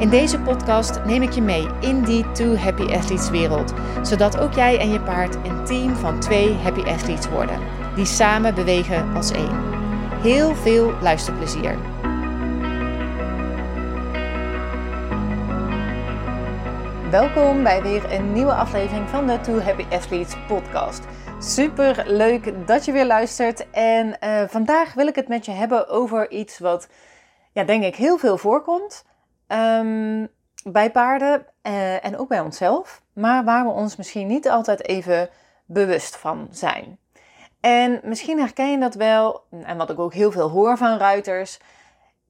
In deze podcast neem ik je mee in die Two Happy Athletes wereld, zodat ook jij en je paard een team van twee Happy Athletes worden, die samen bewegen als één. Heel veel luisterplezier. Welkom bij weer een nieuwe aflevering van de Two Happy Athletes podcast. Super leuk dat je weer luistert. En uh, vandaag wil ik het met je hebben over iets wat, ja, denk ik, heel veel voorkomt. Um, bij paarden uh, en ook bij onszelf, maar waar we ons misschien niet altijd even bewust van zijn. En misschien herken je dat wel, en wat ik ook heel veel hoor van ruiters,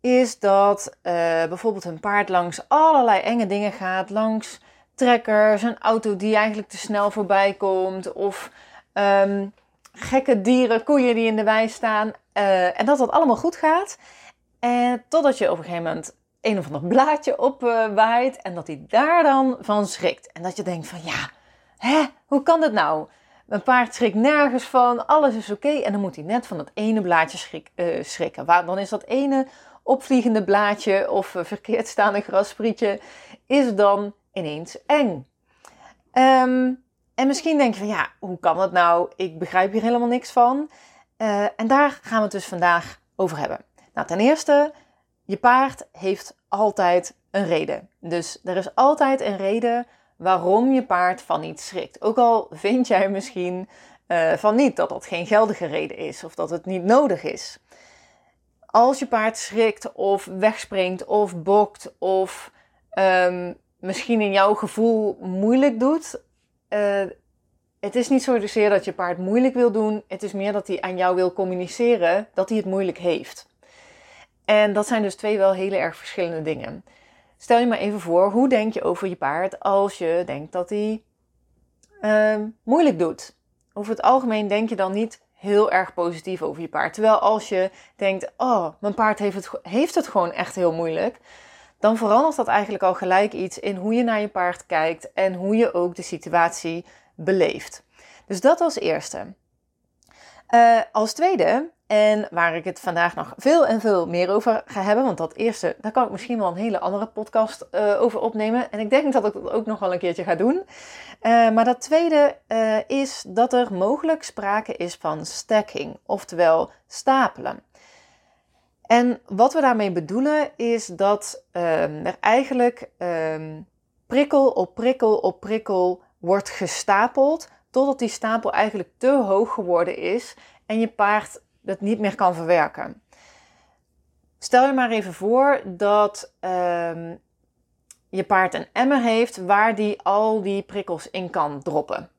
is dat uh, bijvoorbeeld een paard langs allerlei enge dingen gaat, langs trekkers, een auto die eigenlijk te snel voorbij komt, of um, gekke dieren, koeien die in de wei staan, uh, en dat dat allemaal goed gaat. En totdat je op een gegeven moment een of ander blaadje opwaait en dat hij daar dan van schrikt. En dat je denkt van ja, hè, hoe kan dat nou? Mijn paard schrikt nergens van, alles is oké. En dan moet hij net van dat ene blaadje schrik, uh, schrikken. Waar, dan is dat ene opvliegende blaadje of uh, verkeerd staande grassprietje, is dan ineens eng. Um, en misschien denk je van ja, hoe kan dat nou? Ik begrijp hier helemaal niks van. Uh, en daar gaan we het dus vandaag over hebben. Nou, ten eerste, je paard heeft altijd een reden. Dus er is altijd een reden waarom je paard van iets schrikt. Ook al vind jij misschien uh, van niet dat dat geen geldige reden is of dat het niet nodig is. Als je paard schrikt of wegspringt of bokt of um, misschien in jouw gevoel moeilijk doet. Uh, het is niet zozeer dat je paard moeilijk wil doen. Het is meer dat hij aan jou wil communiceren dat hij het moeilijk heeft. En dat zijn dus twee wel hele erg verschillende dingen. Stel je maar even voor, hoe denk je over je paard als je denkt dat hij uh, moeilijk doet? Over het algemeen denk je dan niet heel erg positief over je paard. Terwijl als je denkt, oh, mijn paard heeft het, heeft het gewoon echt heel moeilijk. Dan verandert dat eigenlijk al gelijk iets in hoe je naar je paard kijkt en hoe je ook de situatie beleeft. Dus dat als eerste. Uh, als tweede en waar ik het vandaag nog veel en veel meer over ga hebben. Want dat eerste, daar kan ik misschien wel een hele andere podcast uh, over opnemen. En ik denk dat ik dat ook nog wel een keertje ga doen. Uh, maar dat tweede uh, is dat er mogelijk sprake is van stacking, oftewel stapelen. En wat we daarmee bedoelen is dat ehm, er eigenlijk um, prikkel op prikkel op prikkel wordt gestapeld. Totdat die stapel eigenlijk te hoog geworden is en je paard dat niet meer kan verwerken. Stel je maar even voor dat um, je paard een emmer heeft waar die al die prikkels in kan droppen.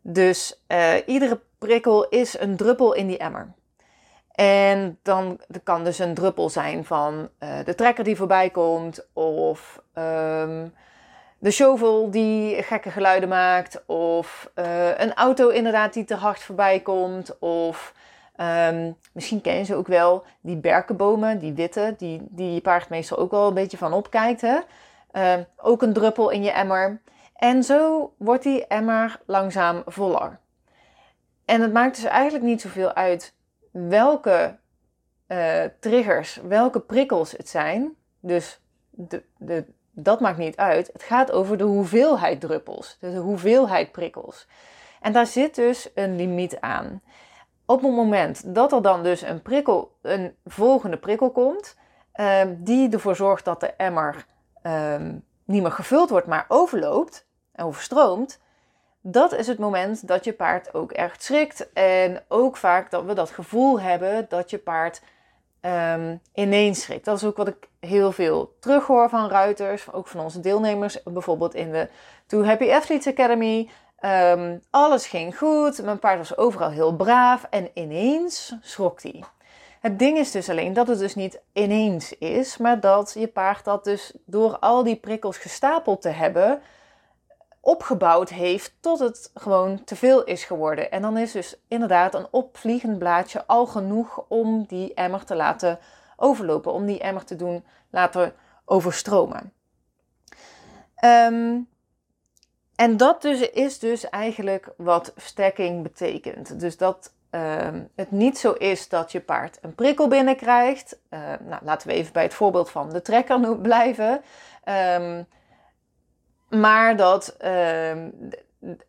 Dus uh, iedere prikkel is een druppel in die emmer. En dan kan dus een druppel zijn van uh, de trekker die voorbij komt, of um, de shovel die gekke geluiden maakt, of uh, een auto inderdaad die te hard voorbij komt, of Um, misschien ken je ze ook wel, die berkenbomen, die witte, die, die je paard meestal ook wel een beetje van opkijkt. Hè? Uh, ook een druppel in je emmer. En zo wordt die emmer langzaam voller. En het maakt dus eigenlijk niet zoveel uit welke uh, triggers, welke prikkels het zijn. Dus de, de, dat maakt niet uit. Het gaat over de hoeveelheid druppels, dus de hoeveelheid prikkels. En daar zit dus een limiet aan op het moment dat er dan dus een prikkel, een volgende prikkel komt, uh, die ervoor zorgt dat de emmer uh, niet meer gevuld wordt, maar overloopt en overstroomt, dat is het moment dat je paard ook echt schrikt. En ook vaak dat we dat gevoel hebben dat je paard um, ineens schrikt. Dat is ook wat ik heel veel terughoor van ruiters, ook van onze deelnemers, bijvoorbeeld in de Two Happy Athletes Academy. Um, alles ging goed, mijn paard was overal heel braaf en ineens schrok hij. Het ding is dus alleen dat het dus niet ineens is, maar dat je paard dat dus door al die prikkels gestapeld te hebben, opgebouwd heeft tot het gewoon te veel is geworden. En dan is dus inderdaad een opvliegend blaadje al genoeg om die emmer te laten overlopen, om die emmer te doen laten overstromen. Um, en dat dus is dus eigenlijk wat stacking betekent. Dus dat uh, het niet zo is dat je paard een prikkel binnenkrijgt. Uh, nou, laten we even bij het voorbeeld van de trekker blijven. Um, maar dat,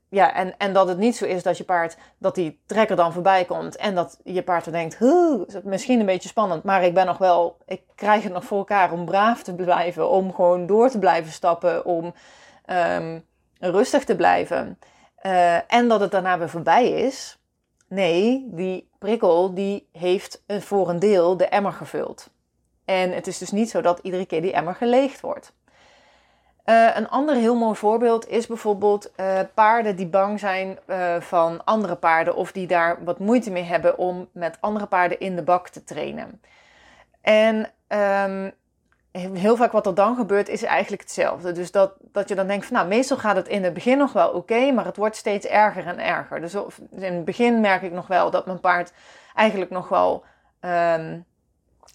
ja, en, en dat het niet zo is dat je paard, dat die trekker dan voorbij komt en dat je paard dan denkt, misschien een beetje spannend, maar ik ben nog wel, ik krijg het nog voor elkaar om braaf te blijven, om gewoon door te blijven stappen, om rustig te blijven. Uh, en dat het daarna weer voorbij is. Nee, die prikkel die heeft voor een deel de emmer gevuld. En het is dus niet zo dat iedere keer die emmer geleegd wordt. Uh, een ander heel mooi voorbeeld is bijvoorbeeld uh, paarden die bang zijn van andere paarden of die daar wat moeite mee hebben om met andere paarden in de bak te trainen. En um, heel vaak wat er dan gebeurt is eigenlijk hetzelfde. Dus dat, dat je dan denkt van nou, meestal gaat het in het begin nog wel oké, maar het wordt steeds erger en erger. Dus in het begin merk ik nog wel dat mijn paard eigenlijk nog wel um,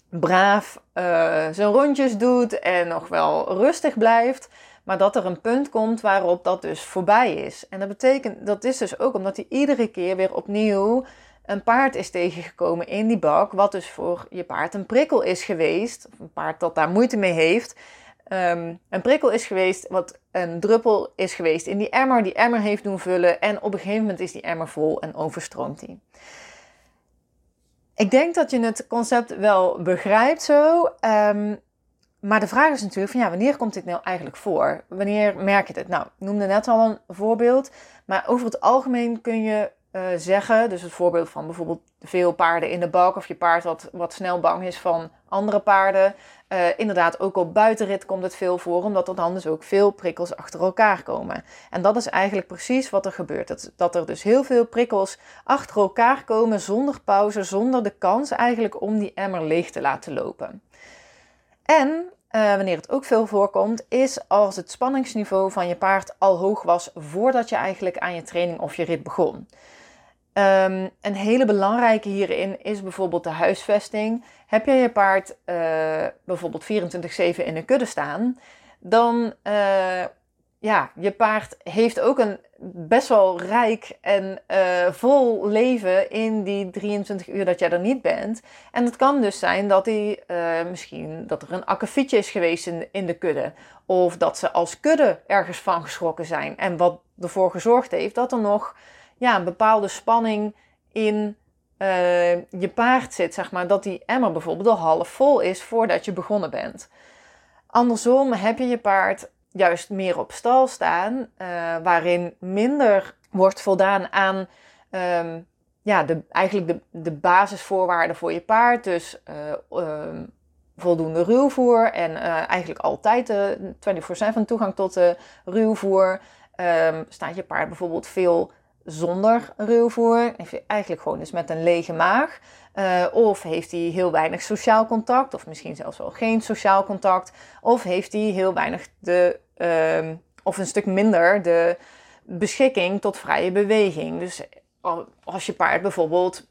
braaf uh, zijn rondjes doet en nog wel rustig blijft. Maar dat er een punt komt waarop dat dus voorbij is. En dat betekent, dat is dus ook omdat hij iedere keer weer opnieuw een paard is tegengekomen in die bak, wat dus voor je paard een prikkel is geweest, een paard dat daar moeite mee heeft, um, een prikkel is geweest, wat een druppel is geweest in die emmer, die emmer heeft doen vullen en op een gegeven moment is die emmer vol en overstroomt die. Ik denk dat je het concept wel begrijpt zo. Um, maar de vraag is natuurlijk van ja, wanneer komt dit nou eigenlijk voor? Wanneer merk je het? Nou, ik noemde net al een voorbeeld. Maar over het algemeen kun je uh, zeggen. Dus het voorbeeld van bijvoorbeeld veel paarden in de bak of je paard wat, wat snel bang is van andere paarden. Uh, inderdaad, ook op buitenrit komt het veel voor, omdat er dan dus ook veel prikkels achter elkaar komen. En dat is eigenlijk precies wat er gebeurt. Dat, dat er dus heel veel prikkels achter elkaar komen zonder pauze, zonder de kans eigenlijk om die emmer leeg te laten lopen. En uh, wanneer het ook veel voorkomt, is als het spanningsniveau van je paard al hoog was voordat je eigenlijk aan je training of je rit begon. Um, een hele belangrijke hierin is bijvoorbeeld de huisvesting. Heb je je paard uh, bijvoorbeeld 24-7 in een kudde staan, dan uh, ja, je paard heeft ook een best wel rijk en uh, vol leven in die 23 uur dat jij er niet bent. En het kan dus zijn dat hij misschien dat er een akkefietje is geweest in, in de kudde. Of dat ze als kudde ergens van geschrokken zijn. En wat ervoor gezorgd heeft dat er nog ja, een bepaalde spanning in uh, je paard zit, zeg maar. Dat die emmer bijvoorbeeld al half vol is voordat je begonnen bent. Andersom heb je je paard juist meer op stal staan, uh, waarin minder wordt voldaan aan um, ja, de, eigenlijk de, de basisvoorwaarden voor je paard. Dus uh, voldoende ruwvoer en eigenlijk altijd de 24-7 toegang tot de ruwvoer. Um, staat je paard bijvoorbeeld veel zonder ruwvoer. Eigenlijk gewoon dus met een lege maag. Uh, of heeft hij heel weinig sociaal contact, of misschien zelfs wel geen sociaal contact. Of heeft hij heel weinig de, uh, of een stuk minder de beschikking tot vrije beweging. Dus als je paard bijvoorbeeld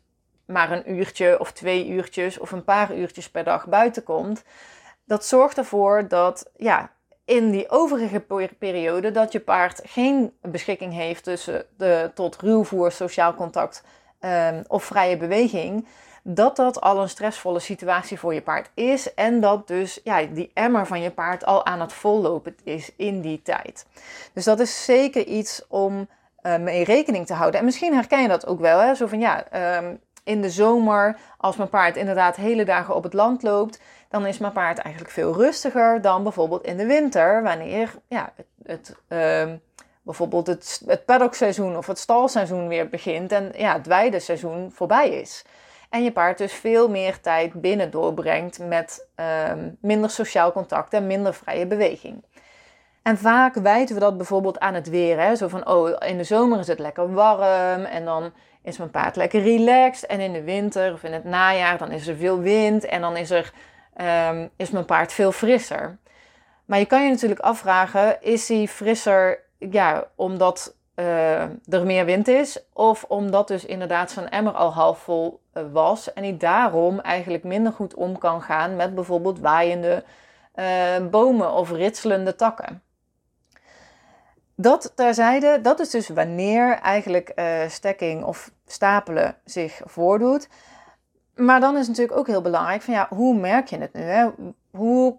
maar een uurtje of twee uurtjes of een paar uurtjes per dag buiten komt, dat zorgt ervoor dat ja, in die overige periode dat je paard geen beschikking heeft tussen de, tot ruwvoer, sociaal contact um, of vrije beweging, dat dat al een stressvolle situatie voor je paard is en dat dus ja, die emmer van je paard al aan het vollopen is in die tijd. Dus dat is zeker iets om uh, mee rekening te houden. En misschien herken je dat ook wel, hè? zo van ja, um, in de zomer, als mijn paard inderdaad hele dagen op het land loopt, dan is mijn paard eigenlijk veel rustiger dan bijvoorbeeld in de winter, wanneer ja, het, het uh, bijvoorbeeld het, het paddockseizoen of het stalseizoen weer begint en ja, het weideseizoen voorbij is. En je paard dus veel meer tijd binnen doorbrengt met uh, minder sociaal contact en minder vrije beweging. En vaak wijten we dat bijvoorbeeld aan het weer. Hè? Zo van, oh, in de zomer is het lekker warm en dan is mijn paard lekker relaxed. En in de winter of in het najaar, dan is er veel wind en dan is, er, um, is mijn paard veel frisser. Maar je kan je natuurlijk afvragen, is hij frisser ja, omdat uh, er meer wind is, of omdat dus inderdaad zijn emmer al half vol uh, was en hij daarom eigenlijk minder goed om kan gaan met bijvoorbeeld waaiende uh, bomen of ritselende takken. Dat terzijde, dat is dus wanneer eigenlijk stekking of stapelen zich voordoet. Maar dan is het natuurlijk ook heel belangrijk van ja, hoe merk je het nu? Hè? Hoe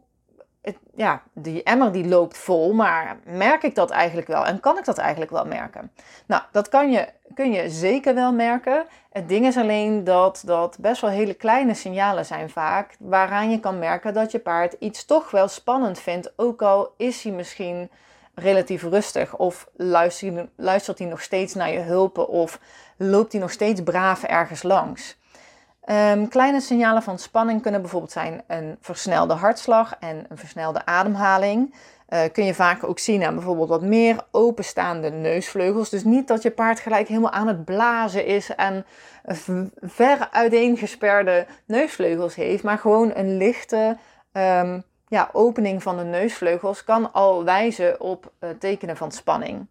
ja, die emmer die loopt vol, maar merk ik dat eigenlijk wel en kan ik dat eigenlijk wel merken? Nou, dat kan je, kun je zeker wel merken. Het ding is alleen dat dat best wel hele kleine signalen zijn vaak, waaraan je kan merken dat je paard iets toch wel spannend vindt, ook al is hij misschien relatief rustig of luistert, luistert hij nog steeds naar je hulpen of loopt hij nog steeds braaf ergens langs. Um, kleine signalen van spanning kunnen bijvoorbeeld zijn een versnelde hartslag en een versnelde ademhaling. Uh, kun je vaak ook zien aan bijvoorbeeld wat meer openstaande neusvleugels. Dus niet dat je paard gelijk helemaal aan het blazen is en ver uiteengesperde neusvleugels heeft, maar gewoon een lichte um, ja, opening van de neusvleugels kan al wijzen op uh, tekenen van spanning.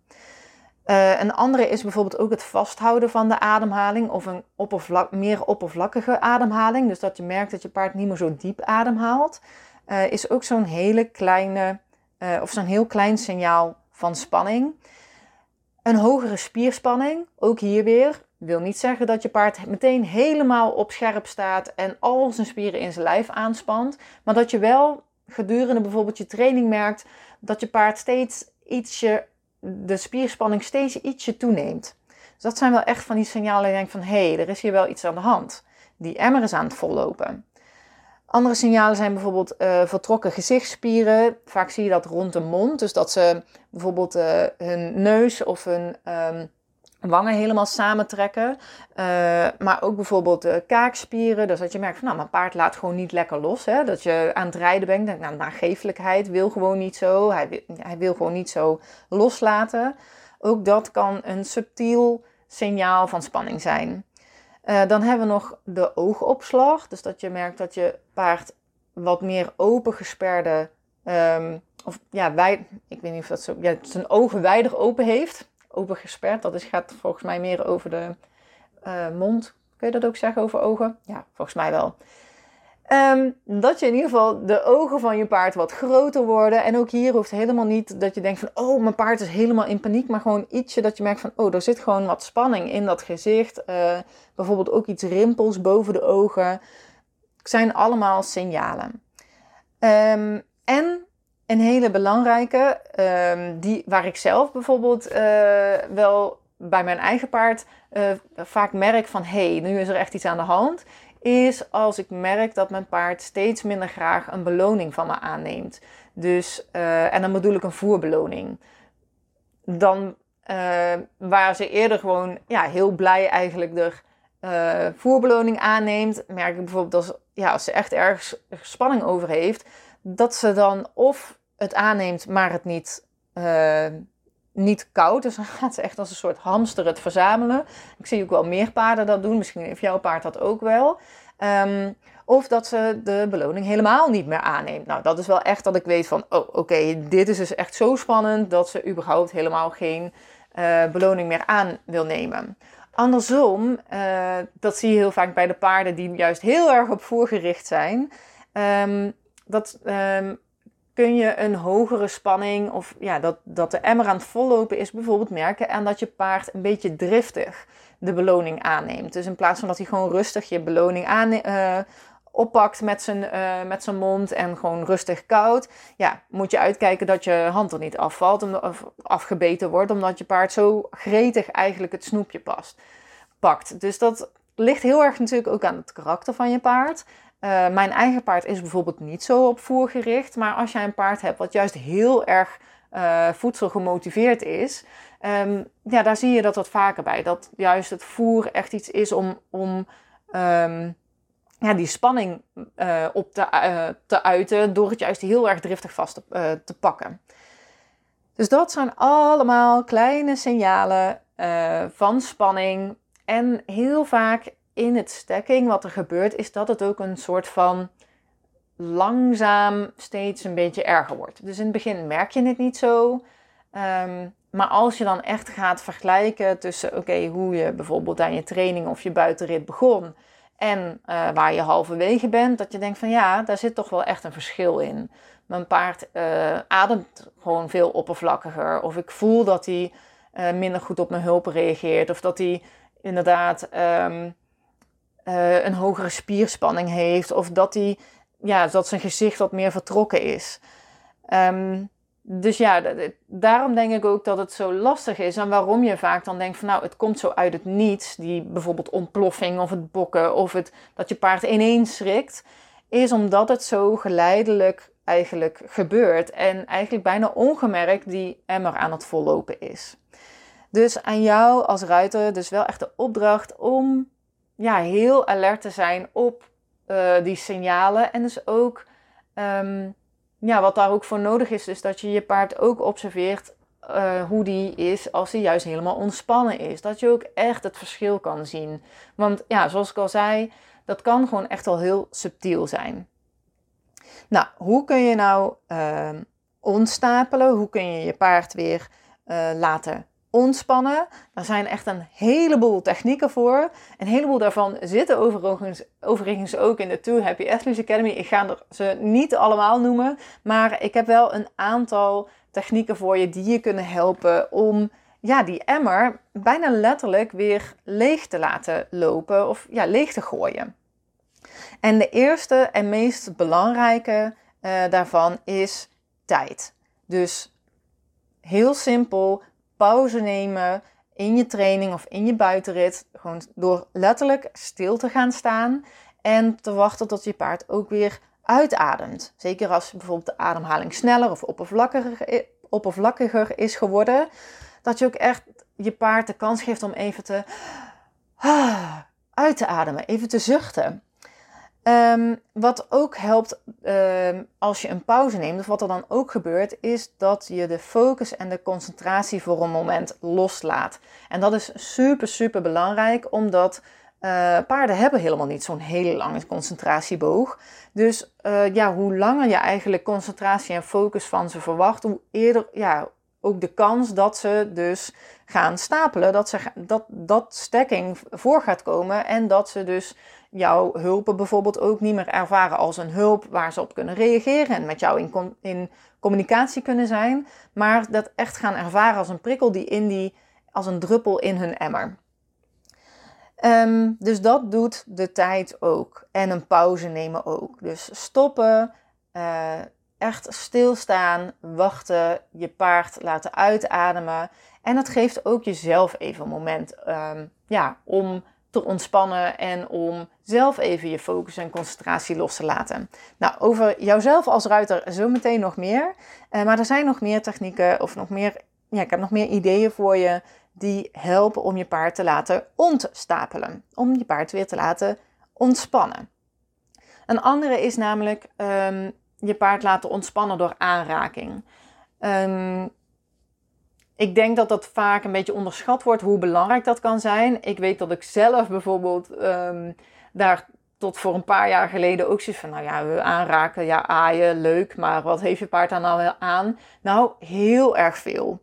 Uh, een andere is bijvoorbeeld ook het vasthouden van de ademhaling of een meer oppervlakkige ademhaling. Dus dat je merkt dat je paard niet meer zo diep ademhaalt. Uh, is ook zo'n hele kleine uh, of zo'n heel klein signaal van spanning. Een hogere spierspanning, ook hier weer, wil niet zeggen dat je paard meteen helemaal op scherp staat en al zijn spieren in zijn lijf aanspant. Maar dat je wel gedurende bijvoorbeeld je training merkt dat je paard steeds ietsje de spierspanning steeds ietsje toeneemt. Dus dat zijn wel echt van die signalen je denkt van hé, hey, er is hier wel iets aan de hand. Die emmer is aan het vollopen. Andere signalen zijn bijvoorbeeld uh, vertrokken gezichtsspieren. Vaak zie je dat rond de mond. Dus dat ze bijvoorbeeld uh, hun neus of hun um, wangen helemaal samentrekken. Uh, maar ook bijvoorbeeld de kaakspieren. Dus dat je merkt van nou, mijn paard laat gewoon niet lekker los. Hè? Dat je aan het rijden bent. Denk, nou, wil gewoon niet zo. Hij wil, hij wil gewoon niet zo loslaten. Ook dat kan een subtiel signaal van spanning zijn. Uh, dan hebben we nog de oogopslag. Dus dat je merkt dat je paard wat meer opengesperde... Um, of ja, wijd, ik weet niet of dat zo... Ja, zijn ogen wijder open heeft open gesperd. Dat is, gaat volgens mij meer over de uh, mond. Kun je dat ook zeggen over ogen? Ja, volgens mij wel. Um, dat je in ieder geval de ogen van je paard wat groter worden. En ook hier hoeft helemaal niet dat je denkt van... oh, mijn paard is helemaal in paniek. Maar gewoon ietsje dat je merkt van... oh, er zit gewoon wat spanning in dat gezicht. Uh, bijvoorbeeld ook iets rimpels boven de ogen. Het zijn allemaal signalen. Um, en een hele belangrijke, um, die, waar ik zelf bijvoorbeeld uh, wel bij mijn eigen paard uh, vaak merk van hé, hey, nu is er echt iets aan de hand, is als ik merk dat mijn paard steeds minder graag een beloning van me aanneemt. Dus, uh, en dan bedoel ik een voerbeloning. Dan waar ze eerder gewoon ja, heel blij eigenlijk de voerbeloning aanneemt, merk ik bijvoorbeeld als, ja, als ze echt ergens spanning over heeft, dat ze dan of het aanneemt, maar het niet, uh, niet koud. Dus dan gaat ze echt als een soort hamster het verzamelen. Ik zie ook wel meer paarden dat doen. Misschien heeft jouw paard dat ook wel. Um, of dat ze de beloning helemaal niet meer aanneemt. Nou, dat is wel echt dat ik weet van, oh oké, dit is dus echt zo spannend dat ze überhaupt helemaal geen uh, beloning meer aan wil nemen. Andersom, uh, dat zie je heel vaak bij de paarden die juist heel erg op voorgericht zijn. Um, dat um, kun je een hogere spanning of ja, dat, dat de emmer aan het vollopen is bijvoorbeeld merken en dat je paard een beetje driftig de beloning aanneemt. Dus in plaats van dat hij gewoon rustig je beloning uh, oppakt met zijn, uh, met zijn mond en gewoon rustig koud, ja, moet je uitkijken dat je hand er niet afvalt of afgebeten wordt, omdat je paard zo gretig eigenlijk het snoepje past, pakt. Dus dat ligt heel erg natuurlijk ook aan het karakter van je paard. Uh, mijn eigen paard is bijvoorbeeld niet zo op voer gericht. Maar als jij een paard hebt wat juist heel erg uh, voedsel gemotiveerd is, um, ja, daar zie je dat wat vaker bij. Dat juist het voer echt iets is om, om um, ja, die spanning uh, op te, te uiten door het juist heel erg driftig vast te, te pakken. Dus dat zijn allemaal kleine signalen van spanning. En heel vaak in het stekking, wat er gebeurt, is dat het ook een soort van langzaam steeds een beetje erger wordt. Dus in het begin merk je het niet zo. Ehm, maar als je dan echt gaat vergelijken tussen oké, hoe je bijvoorbeeld aan je training of je buitenrit begon en uh, waar je halverwege bent, dat je denkt van ja, daar zit toch wel echt een verschil in. Mijn paard uh, ademt gewoon veel oppervlakkiger. Of ik voel dat hij uh, minder goed op mijn hulp reageert. Of dat hij inderdaad um, een hogere spierspanning heeft. Of dat, hij, ja, dat zijn gezicht wat meer vertrokken is. Um, dus ja, daarom denk ik ook dat het zo lastig is. En waarom je vaak dan denkt van nou, het komt zo uit het niets. Die bijvoorbeeld ontploffing of het bokken of het, dat je paard ineens schrikt. Is omdat het zo geleidelijk eigenlijk gebeurt. En eigenlijk bijna ongemerkt die emmer aan het vollopen is. Dus aan jou als ruiter dus wel echt de opdracht om ja, heel alert te zijn op uh, die signalen. En dus ook... Um, ja, wat daar ook voor nodig is, is dat je je paard ook observeert uh, hoe die is als hij juist helemaal ontspannen is. Dat je ook echt het verschil kan zien. Want ja, zoals ik al zei, dat kan gewoon echt al heel subtiel zijn. Nou, hoe kun je nou uh, ontstapelen? Hoe kun je je paard weer uh, laten ontspannen. Daar zijn echt een heleboel technieken voor. Een heleboel daarvan zitten overigens, overigens ook in de Two Happy Athletes Academy. Ik ga ze niet allemaal noemen, maar ik heb wel een aantal technieken voor je die je kunnen helpen om ja, die emmer bijna letterlijk weer leeg te laten lopen of ja, leeg te gooien. En de eerste en meest belangrijke uh, daarvan is tijd. Dus heel simpel, pauze nemen in je training of in je buitenrit. Gewoon door letterlijk stil te gaan staan en te wachten tot je paard ook weer uitademt. Zeker als bijvoorbeeld de ademhaling sneller of oppervlakkiger, oppervlakkiger is geworden. Dat je ook echt je paard de kans geeft om even te uit te ademen, even te zuchten. Um, wat ook helpt um, als je een pauze neemt, of wat er dan ook gebeurt, is dat je de focus en de concentratie voor een moment loslaat. En dat is super, super belangrijk, omdat uh, paarden hebben helemaal niet zo'n hele lange concentratieboog. Dus uh, ja, hoe langer je eigenlijk concentratie en focus van ze verwacht, hoe eerder, ja, ook de kans dat ze dus gaan stapelen, dat, ze, dat, dat stacking voor gaat komen en dat ze dus jouw hulpen bijvoorbeeld ook niet meer ervaren als een hulp waar ze op kunnen reageren en met jou in, in communicatie kunnen zijn, maar dat echt gaan ervaren als een prikkel die in die, als een druppel in hun emmer. Um, dus dat doet de tijd ook. En een pauze nemen ook. Dus stoppen, uh, echt stilstaan, wachten, je paard laten uitademen. En dat geeft ook jezelf even een moment um, ja, om te ontspannen en om zelf even je focus en concentratie los te laten. Nou, over jouzelf als ruiter zo meteen nog meer. Uh, maar er zijn nog meer technieken of nog meer, ja, ik heb nog meer ideeën voor je die helpen om je paard te laten ontstapelen. Om je paard weer te laten ontspannen. Een andere is namelijk um, je paard laten ontspannen door aanraking. Um, ik denk dat dat vaak een beetje onderschat wordt hoe belangrijk dat kan zijn. Ik weet dat ik zelf bijvoorbeeld um, daar tot voor een paar jaar geleden ook zoiets van, nou ja, we aanraken, ja, aaien, leuk, maar wat heeft je paard daar nou aan? Nou, heel erg veel.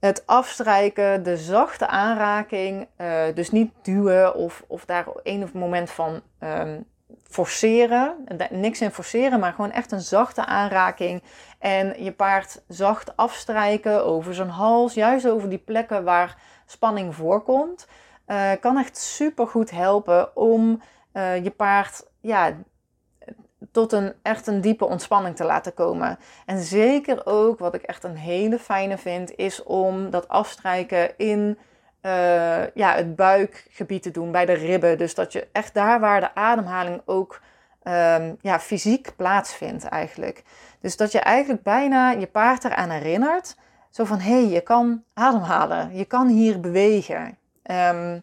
Het afstrijken, de zachte aanraking, uh, dus niet duwen of, of daar een moment van um, forceren. Niks in forceren, maar gewoon echt een zachte aanraking. En je paard zacht afstrijken over zijn hals, juist over die plekken waar spanning voorkomt. Uh, kan echt super goed helpen om uh, je paard ja, tot een echt een diepe ontspanning te laten komen. En zeker ook, wat ik echt een hele fijne vind, is om dat afstrijken in uh, ja, het buikgebied te doen, bij de ribben. Dus dat je echt daar waar de ademhaling ook um, ja, fysiek plaatsvindt eigenlijk. Dus dat je eigenlijk bijna je paard eraan herinnert. Zo van, hé, hey, je kan ademhalen, je kan hier bewegen. Um,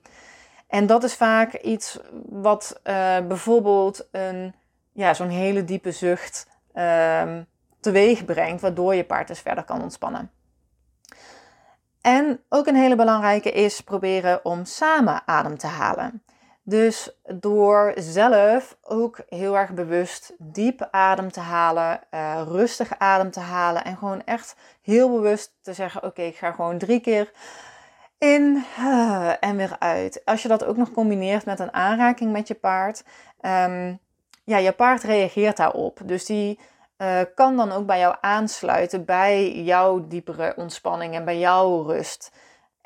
en dat is vaak iets wat uh, bijvoorbeeld een, ja, zo'n hele diepe zucht um, teweeg brengt, waardoor je paard dus verder kan ontspannen. En ook een hele belangrijke is proberen om samen adem te halen. Dus door zelf ook heel erg bewust diep adem te halen, uh, rustig adem te halen en gewoon echt heel bewust te zeggen: Oké, ik ga gewoon drie keer in uh, en weer uit. Als je dat ook nog combineert met een aanraking met je paard, um, ja, je paard reageert daarop. Dus die uh, kan dan ook bij jou aansluiten bij jouw diepere ontspanning en bij jouw rust.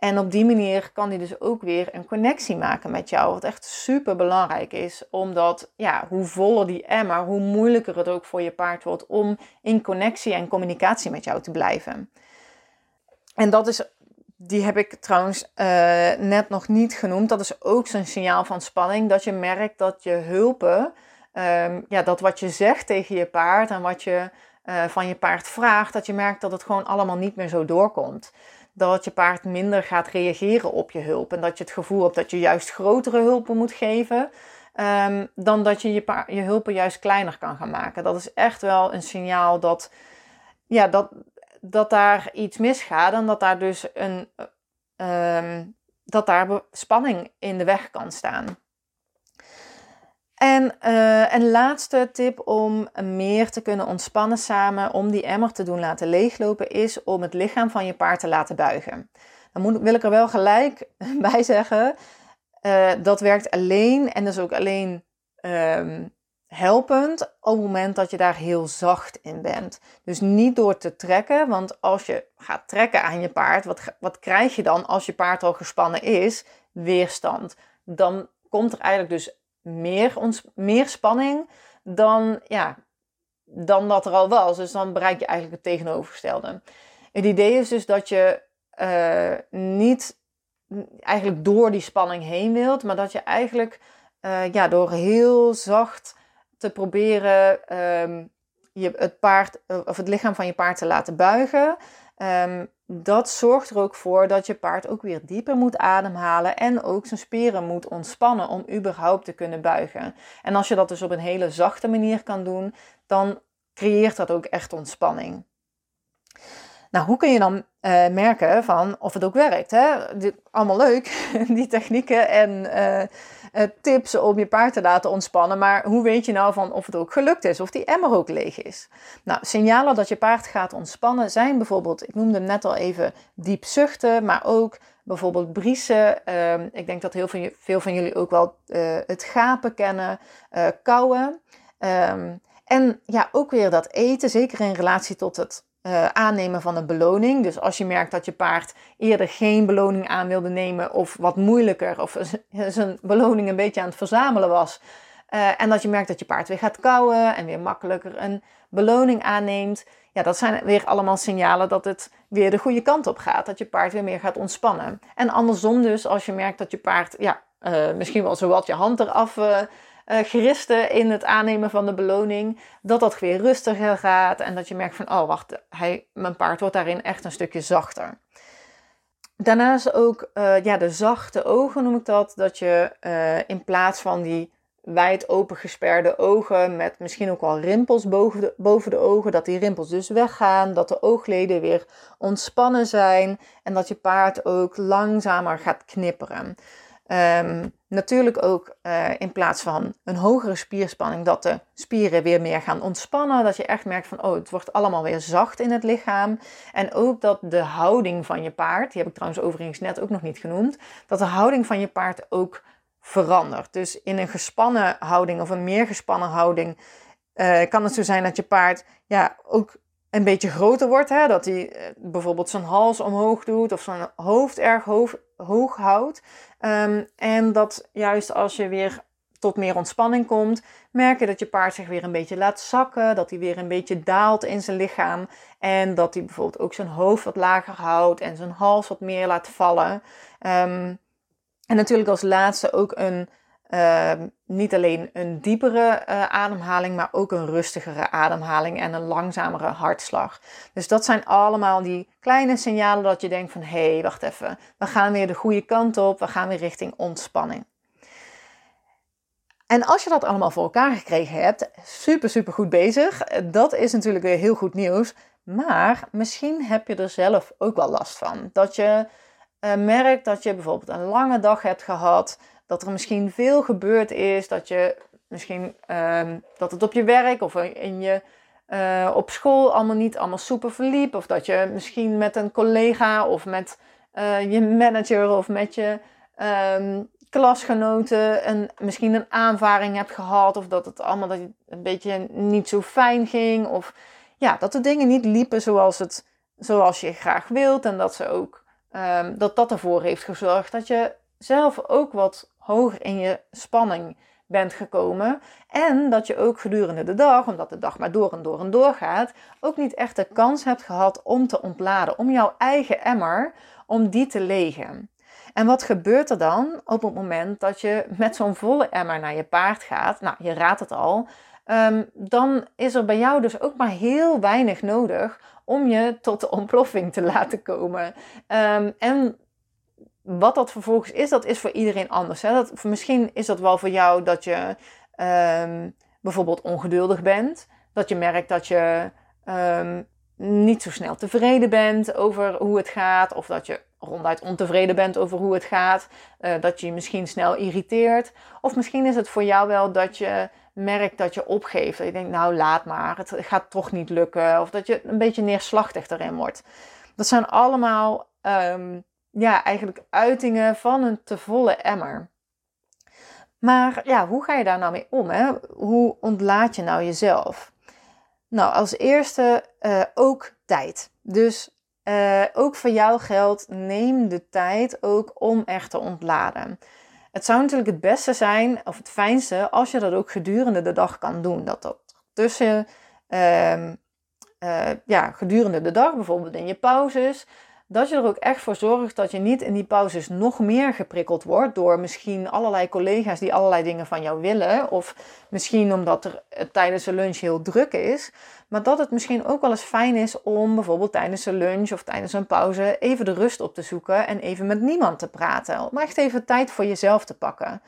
En op die manier kan hij dus ook weer een connectie maken met jou. Wat echt super belangrijk is. Omdat ja, hoe voller die emmer, hoe moeilijker het ook voor je paard wordt om in connectie en communicatie met jou te blijven. En dat is, die heb ik trouwens uh, net nog niet genoemd. Dat is ook zo'n signaal van spanning. Dat je merkt dat je hulpen, um, ja, dat wat je zegt tegen je paard en wat je uh, van je paard vraagt, dat je merkt dat het gewoon allemaal niet meer zo doorkomt dat je paard minder gaat reageren op je hulp. En dat je het gevoel hebt dat je juist grotere hulpen moet geven. Um, dan dat je je, je hulpen juist kleiner kan gaan maken. Dat is echt wel een signaal dat, ja, dat, dat daar iets misgaat. En dat daar dus een, um, dat daar spanning in de weg kan staan. En uh, een laatste tip om meer te kunnen ontspannen samen, om die emmer te doen laten leeglopen, is om het lichaam van je paard te laten buigen. Dan moet, wil ik er wel gelijk bij zeggen, uh, dat werkt alleen en dus ook alleen um, helpend op het moment dat je daar heel zacht in bent. Dus niet door te trekken, want als je gaat trekken aan je paard, wat, wat krijg je dan als je paard al gespannen is? Weerstand. Dan komt er eigenlijk dus meer, ons, meer spanning dan, ja, dan dat er al was. Dus dan bereik je eigenlijk het tegenovergestelde. Het idee is dus dat je uh, niet eigenlijk door die spanning heen wilt, maar dat je eigenlijk uh, ja, door heel zacht te proberen um, je, het paard of het lichaam van je paard te laten buigen, um, dat zorgt er ook voor dat je paard ook weer dieper moet ademhalen en ook zijn spieren moet ontspannen om überhaupt te kunnen buigen. En als je dat dus op een hele zachte manier kan doen, dan creëert dat ook echt ontspanning. Nou, hoe kun je dan uh, merken van of het ook werkt? Hè? Allemaal leuk, die technieken en uh, tips om je paard te laten ontspannen. Maar hoe weet je nou van of het ook gelukt is, of die emmer ook leeg is? Nou, signalen dat je paard gaat ontspannen zijn bijvoorbeeld, ik noemde net al even diep zuchten, maar ook bijvoorbeeld briesen. Uh, ik denk dat heel veel, van jullie ook wel het gapen kennen, kauwen. Um, en ja, ook weer dat eten, zeker in relatie tot het uh, aannemen van een beloning. Dus als je merkt dat je paard eerder geen beloning aan wilde nemen of wat moeilijker of zijn beloning een beetje aan het verzamelen was. Uh, en dat je merkt dat je paard weer gaat kauwen en weer makkelijker een beloning aanneemt. Ja, dat zijn weer allemaal signalen dat het weer de goede kant op gaat. Dat je paard weer meer gaat ontspannen. En andersom dus, als je merkt dat je paard ja, uh, misschien wel zowat je hand eraf uh, geristen in het aannemen van de beloning, dat dat weer rustiger gaat en dat je merkt van, oh wacht, hij, mijn paard wordt daarin echt een stukje zachter. Daarnaast ook uh, ja, de zachte ogen noem ik dat, dat je uh, in plaats van die wijd opengesperde ogen met misschien ook wel rimpels boven de, boven de ogen, dat die rimpels dus weggaan, dat de oogleden weer ontspannen zijn en dat je paard ook langzamer gaat knipperen. Um, natuurlijk ook uh, in plaats van een hogere spierspanning, dat de spieren weer meer gaan ontspannen. Dat je echt merkt van, oh, het wordt allemaal weer zacht in het lichaam. En ook dat de houding van je paard, die heb ik trouwens overigens net ook nog niet genoemd, dat de houding van je paard ook verandert. Dus in een gespannen houding of een meer gespannen houding uh, kan het zo zijn dat je paard ja, ook een beetje groter wordt. Hè? Dat hij uh, bijvoorbeeld zijn hals omhoog doet of zijn hoofd erg hoog, hoog houdt. Um, en dat juist als je weer tot meer ontspanning komt, merk je dat je paard zich weer een beetje laat zakken, dat hij weer een beetje daalt in zijn lichaam en dat hij bijvoorbeeld ook zijn hoofd wat lager houdt en zijn hals wat meer laat vallen. Um, en natuurlijk als laatste ook een uh, niet alleen een diepere uh, ademhaling, maar ook een rustigere ademhaling en een langzamere hartslag. Dus dat zijn allemaal die kleine signalen dat je denkt van hé, hey, wacht even, we gaan weer de goede kant op, we gaan weer richting ontspanning. En als je dat allemaal voor elkaar gekregen hebt, super, super goed bezig. Dat is natuurlijk weer heel goed nieuws. Maar misschien heb je er zelf ook wel last van. Dat je uh, merkt dat je bijvoorbeeld een lange dag hebt gehad dat er misschien veel gebeurd is, dat je misschien ehm, dat het op je werk of in je, uh, op school allemaal niet allemaal super verliep. Of dat je misschien met een collega of met uh, je manager of met je um, klasgenoten een, misschien een aanvaring hebt gehad. Of dat het allemaal dat een beetje niet zo fijn ging. Of ja, dat de dingen niet liepen zoals, het, zoals je graag wilt. En dat, ze ook, um, dat dat ervoor heeft gezorgd dat je zelf ook wat hoger in je spanning bent gekomen. En dat je ook gedurende de dag, omdat de dag maar door en door en door gaat, ook niet echt de kans hebt gehad om te ontladen. Om jouw eigen emmer, om die te legen. En wat gebeurt er dan op het moment dat je met zo'n volle emmer naar je paard gaat? Nou, je raadt het al. Um, dan is er bij jou dus ook maar heel weinig nodig om je tot de ontploffing te laten komen. Um, en wat dat vervolgens is, dat is voor iedereen anders. Hè? Dat, misschien is dat wel voor jou dat je um, bijvoorbeeld ongeduldig bent. Dat je merkt dat je um, niet zo snel tevreden bent over hoe het gaat. Of dat je ronduit ontevreden bent over hoe het gaat. Uh, dat je je misschien snel irriteert. Of misschien is het voor jou wel dat je merkt dat je opgeeft. Dat je denkt, nou laat maar, het gaat toch niet lukken. Of dat je een beetje neerslachtig erin wordt. Dat zijn allemaal um, ja, eigenlijk uitingen van een te volle emmer. Maar ja, hoe ga je daar nou mee om? Hè? Hoe ontlaat je nou jezelf? Nou, als eerste uh, ook tijd. Dus uh, ook voor jou geldt, neem de tijd ook om echt te ontladen. Het zou natuurlijk het beste zijn, of het fijnste, als je dat ook gedurende de dag kan doen. Dat dat tussen, uh, ja, gedurende de dag, bijvoorbeeld in je pauzes, dat je er ook echt voor zorgt dat je niet in die pauzes nog meer geprikkeld wordt door misschien allerlei collega's die allerlei dingen van jou willen. Of misschien omdat er eh, tijdens de lunch heel druk is. Maar dat het misschien ook wel eens fijn is om bijvoorbeeld tijdens een lunch of tijdens een pauze even de rust op te zoeken en even met niemand te praten. Om echt even tijd voor jezelf te pakken.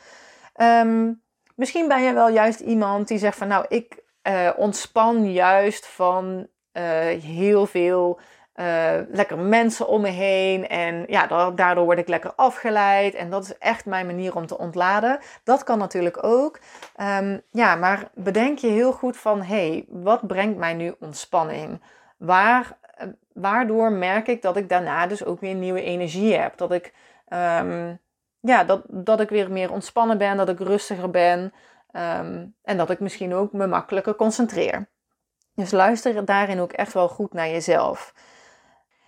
Um, misschien ben je wel juist iemand die zegt van nou, ik uh, ontspan juist van uh, heel veel uh, lekker mensen om me heen. En ja, daardoor word ik lekker afgeleid. En dat is echt mijn manier om te ontladen. Dat kan natuurlijk ook. Um, ja, maar bedenk je heel goed van: hé, hey, wat brengt mij nu ontspanning? Waar, uh, waardoor merk ik dat ik daarna dus ook weer nieuwe energie heb? Dat ik, um, ja, dat, dat ik weer meer ontspannen ben, dat ik rustiger ben. Um, en dat ik misschien ook me makkelijker concentreer. Dus luister daarin ook echt wel goed naar jezelf.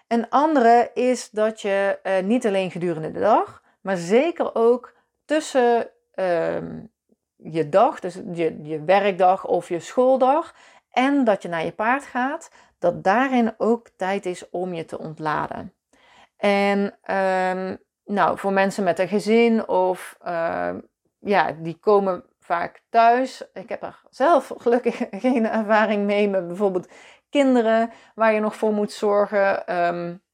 Een andere is dat je uh, niet alleen gedurende de dag, maar zeker ook tussen uh, je dag, dus je, je werkdag of je schooldag, en dat je naar je paard gaat, dat daarin ook tijd is om je te ontladen. En um, nou, voor mensen met een gezin of uh, ja, die komen vaak thuis. Ik heb er zelf gelukkig geen ervaring mee met bijvoorbeeld kinderen waar je nog voor moet zorgen. Um,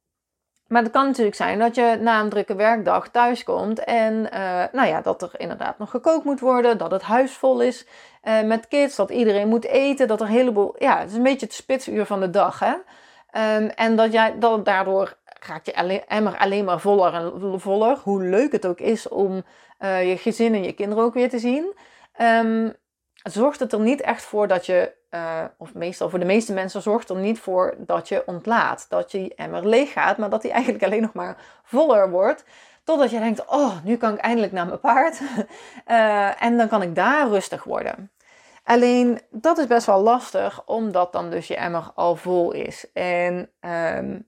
maar het kan natuurlijk zijn dat je na een drukke werkdag thuis komt en uh, nou ja, dat er inderdaad nog gekookt moet worden, dat het huis vol is uh, met kids, dat iedereen moet eten, dat er een heleboel, ja, het is een beetje het spitsuur van de dag, hè. Um, en dat, jij, dat daardoor gaat je emmer alleen maar voller en voller, hoe leuk het ook is om uh, je gezin en je kinderen ook weer te zien. Um, zorgt het er niet echt voor dat je uh, of meestal voor de meeste mensen zorgt er niet voor dat je ontlaat. Dat je emmer leeg gaat, maar dat die eigenlijk alleen nog maar voller wordt. Totdat je denkt, oh, nu kan ik eindelijk naar mijn paard. uh, en dan kan ik daar rustig worden. Alleen dat is best wel lastig, omdat dan dus je emmer al vol is. En um,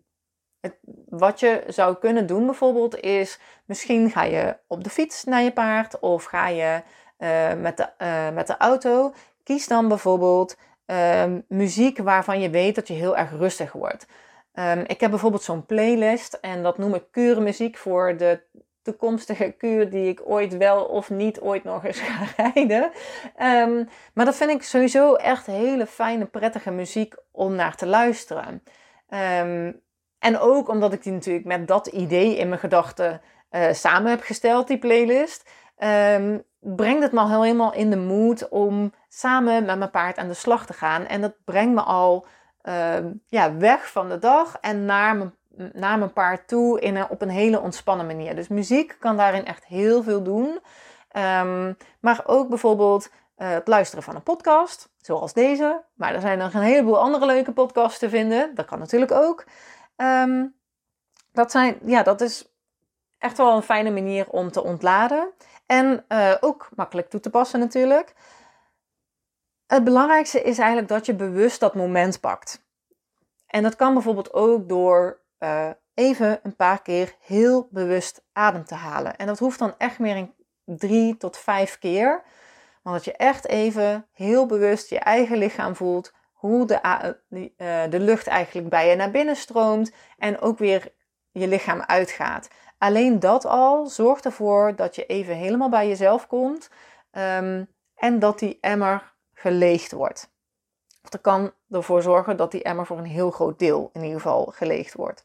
het, wat je zou kunnen doen bijvoorbeeld is, misschien ga je op de fiets naar je paard of ga je uh, met, de, met de auto. Kies dan bijvoorbeeld um, muziek waarvan je weet dat je heel erg rustig wordt. Um, ik heb bijvoorbeeld zo'n playlist en dat noem ik kuurmuziek voor de toekomstige kuur die ik ooit wel of niet ooit nog eens ga rijden. Um, maar dat vind ik sowieso echt hele fijne, prettige muziek om naar te luisteren. En ook omdat ik die natuurlijk met dat idee in mijn gedachten uh, samen heb gesteld, die playlist. Brengt het me helemaal in de mood om samen met mijn paard aan de slag te gaan. En dat brengt me al uh, ja, weg van de dag en naar mijn, naar mijn paard toe in op een hele ontspannen manier. Dus muziek kan daarin echt heel veel doen. Ehm, maar ook bijvoorbeeld uh, het luisteren van een podcast, zoals deze. Maar er zijn nog een heleboel andere leuke podcasts te vinden. Dat kan natuurlijk ook. Um, dat, zijn, ja, dat is echt wel een fijne manier om te ontladen. En uh, ook makkelijk toe te passen natuurlijk. Het belangrijkste is eigenlijk dat je bewust dat moment pakt. En dat kan bijvoorbeeld ook door uh, even een paar keer heel bewust adem te halen. En dat hoeft dan echt meer in drie tot vijf keer. Maar dat je echt even heel bewust je eigen lichaam voelt. Hoe de, uh, de lucht eigenlijk bij je naar binnen stroomt. En ook weer je lichaam uitgaat. Alleen dat al zorgt ervoor dat je even helemaal bij jezelf komt. Um, en dat die emmer geleegd wordt. Of dat kan ervoor zorgen dat die emmer voor een heel groot deel in ieder geval geleegd wordt.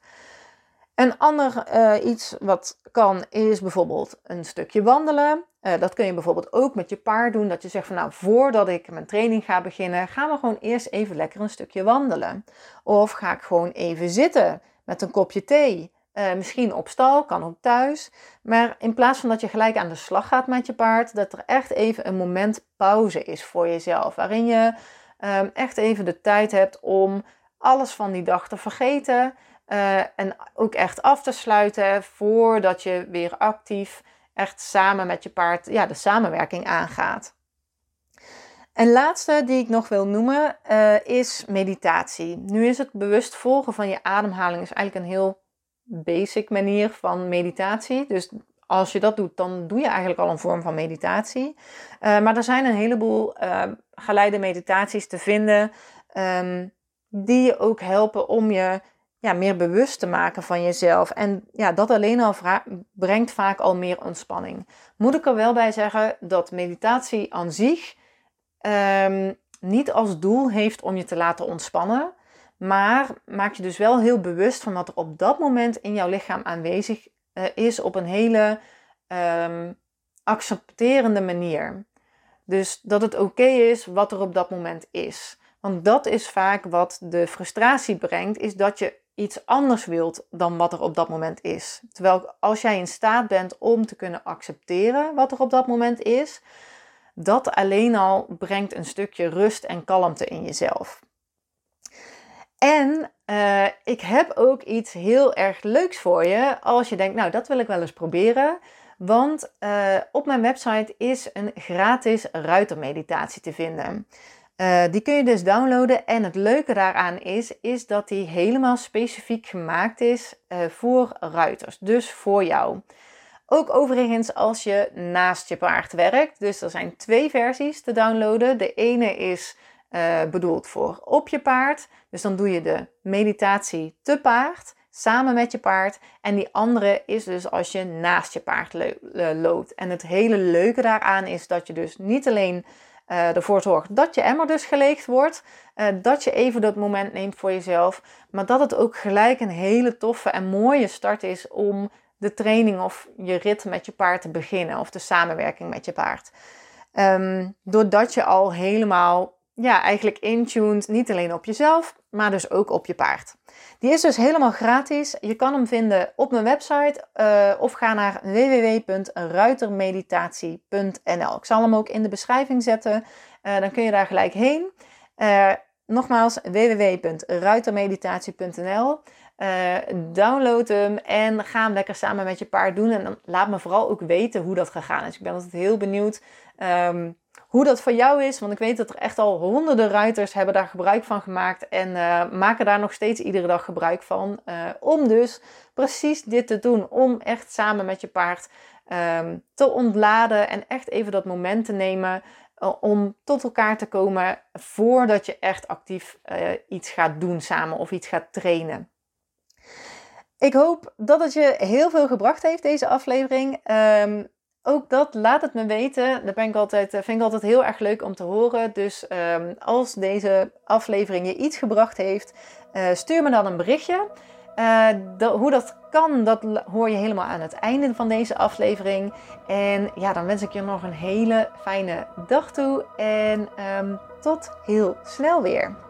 Een ander uh, iets wat kan is bijvoorbeeld een stukje wandelen. Uh, dat kun je bijvoorbeeld ook met je paard doen. Dat je zegt van nou, voordat ik mijn training ga beginnen, gaan we gewoon eerst even lekker een stukje wandelen. Of ga ik gewoon even zitten met een kopje thee. Uh, misschien op stal, kan ook thuis. Maar in plaats van dat je gelijk aan de slag gaat met je paard, dat er echt even een moment pauze is voor jezelf. Waarin je uh, echt even de tijd hebt om alles van die dag te vergeten. Uh, en ook echt af te sluiten voordat je weer actief echt samen met je paard ja, de samenwerking aangaat. En laatste die ik nog wil noemen uh, is meditatie. Nu is het bewust volgen van je ademhaling is eigenlijk een heel basic manier van meditatie. Dus als je dat doet, dan doe je eigenlijk al een vorm van meditatie. Uh, maar er zijn een heleboel uh, geleide meditaties te vinden um, die je ook helpen om je ja, meer bewust te maken van jezelf. En ja, dat alleen al brengt vaak al meer ontspanning. Moet ik er wel bij zeggen dat meditatie aan zich um, niet als doel heeft om je te laten ontspannen. Maar maak je dus wel heel bewust van wat er op dat moment in jouw lichaam aanwezig uh, is op een hele um, accepterende manier. Dus dat het oké is wat er op dat moment is. Want dat is vaak wat de frustratie brengt, is dat je iets anders wilt dan wat er op dat moment is. Terwijl als jij in staat bent om te kunnen accepteren wat er op dat moment is, dat alleen al brengt een stukje rust en kalmte in jezelf. En uh, ik heb ook iets heel erg leuks voor je als je denkt, nou dat wil ik wel eens proberen. Want uh, op mijn website is een gratis ruitermeditatie te vinden. Uh, die kun je dus downloaden en het leuke daaraan is, is dat die helemaal specifiek gemaakt is voor ruiters, dus voor jou. Ook overigens als je naast je paard werkt. Dus er zijn twee versies te downloaden. De ene is uh, bedoeld voor op je paard. Dus dan doe je de meditatie te paard samen met je paard. En die andere is dus als je naast je paard loopt. En het hele leuke daaraan is dat je dus niet alleen uh, ervoor zorgt dat je emmer dus geleegd wordt. Uh, dat je even dat moment neemt voor jezelf. Maar dat het ook gelijk een hele toffe en mooie start is om de training of je rit met je paard te beginnen. Of de samenwerking met je paard. Um, doordat je al helemaal ja, eigenlijk intuned niet alleen op jezelf, maar dus ook op je paard. Die is dus helemaal gratis. Je kan hem vinden op mijn website uh, of ga naar www.ruitermeditatie.nl. Ik zal hem ook in de beschrijving zetten. Uh, dan kun je daar gelijk heen. Uh, nogmaals, www.ruitermeditatie.nl. download hem en ga hem lekker samen met je paard doen. En dan laat me vooral ook weten hoe dat gegaan is. Ik ben altijd heel benieuwd. Um, hoe dat voor jou is. Want ik weet dat er echt al honderden ruiters hebben daar gebruik van gemaakt. En uh, maken daar nog steeds iedere dag gebruik van. Uh, om dus precies dit te doen. Om echt samen met je paard um, te ontladen. En echt even dat moment te nemen. Uh, om tot elkaar te komen. Voordat je echt actief iets gaat doen samen. Of iets gaat trainen. Ik hoop dat het je heel veel gebracht heeft, deze aflevering. Um, ook dat, laat het me weten. Dat ben ik altijd, eh, vind ik altijd heel erg leuk om te horen. Dus um, als deze aflevering je iets gebracht heeft, uh, stuur me dan een berichtje. Uh, hoe dat kan, dat hoor je helemaal aan het einde van deze aflevering. En ja, dan wens ik je nog een hele fijne dag toe. En um, tot heel snel weer.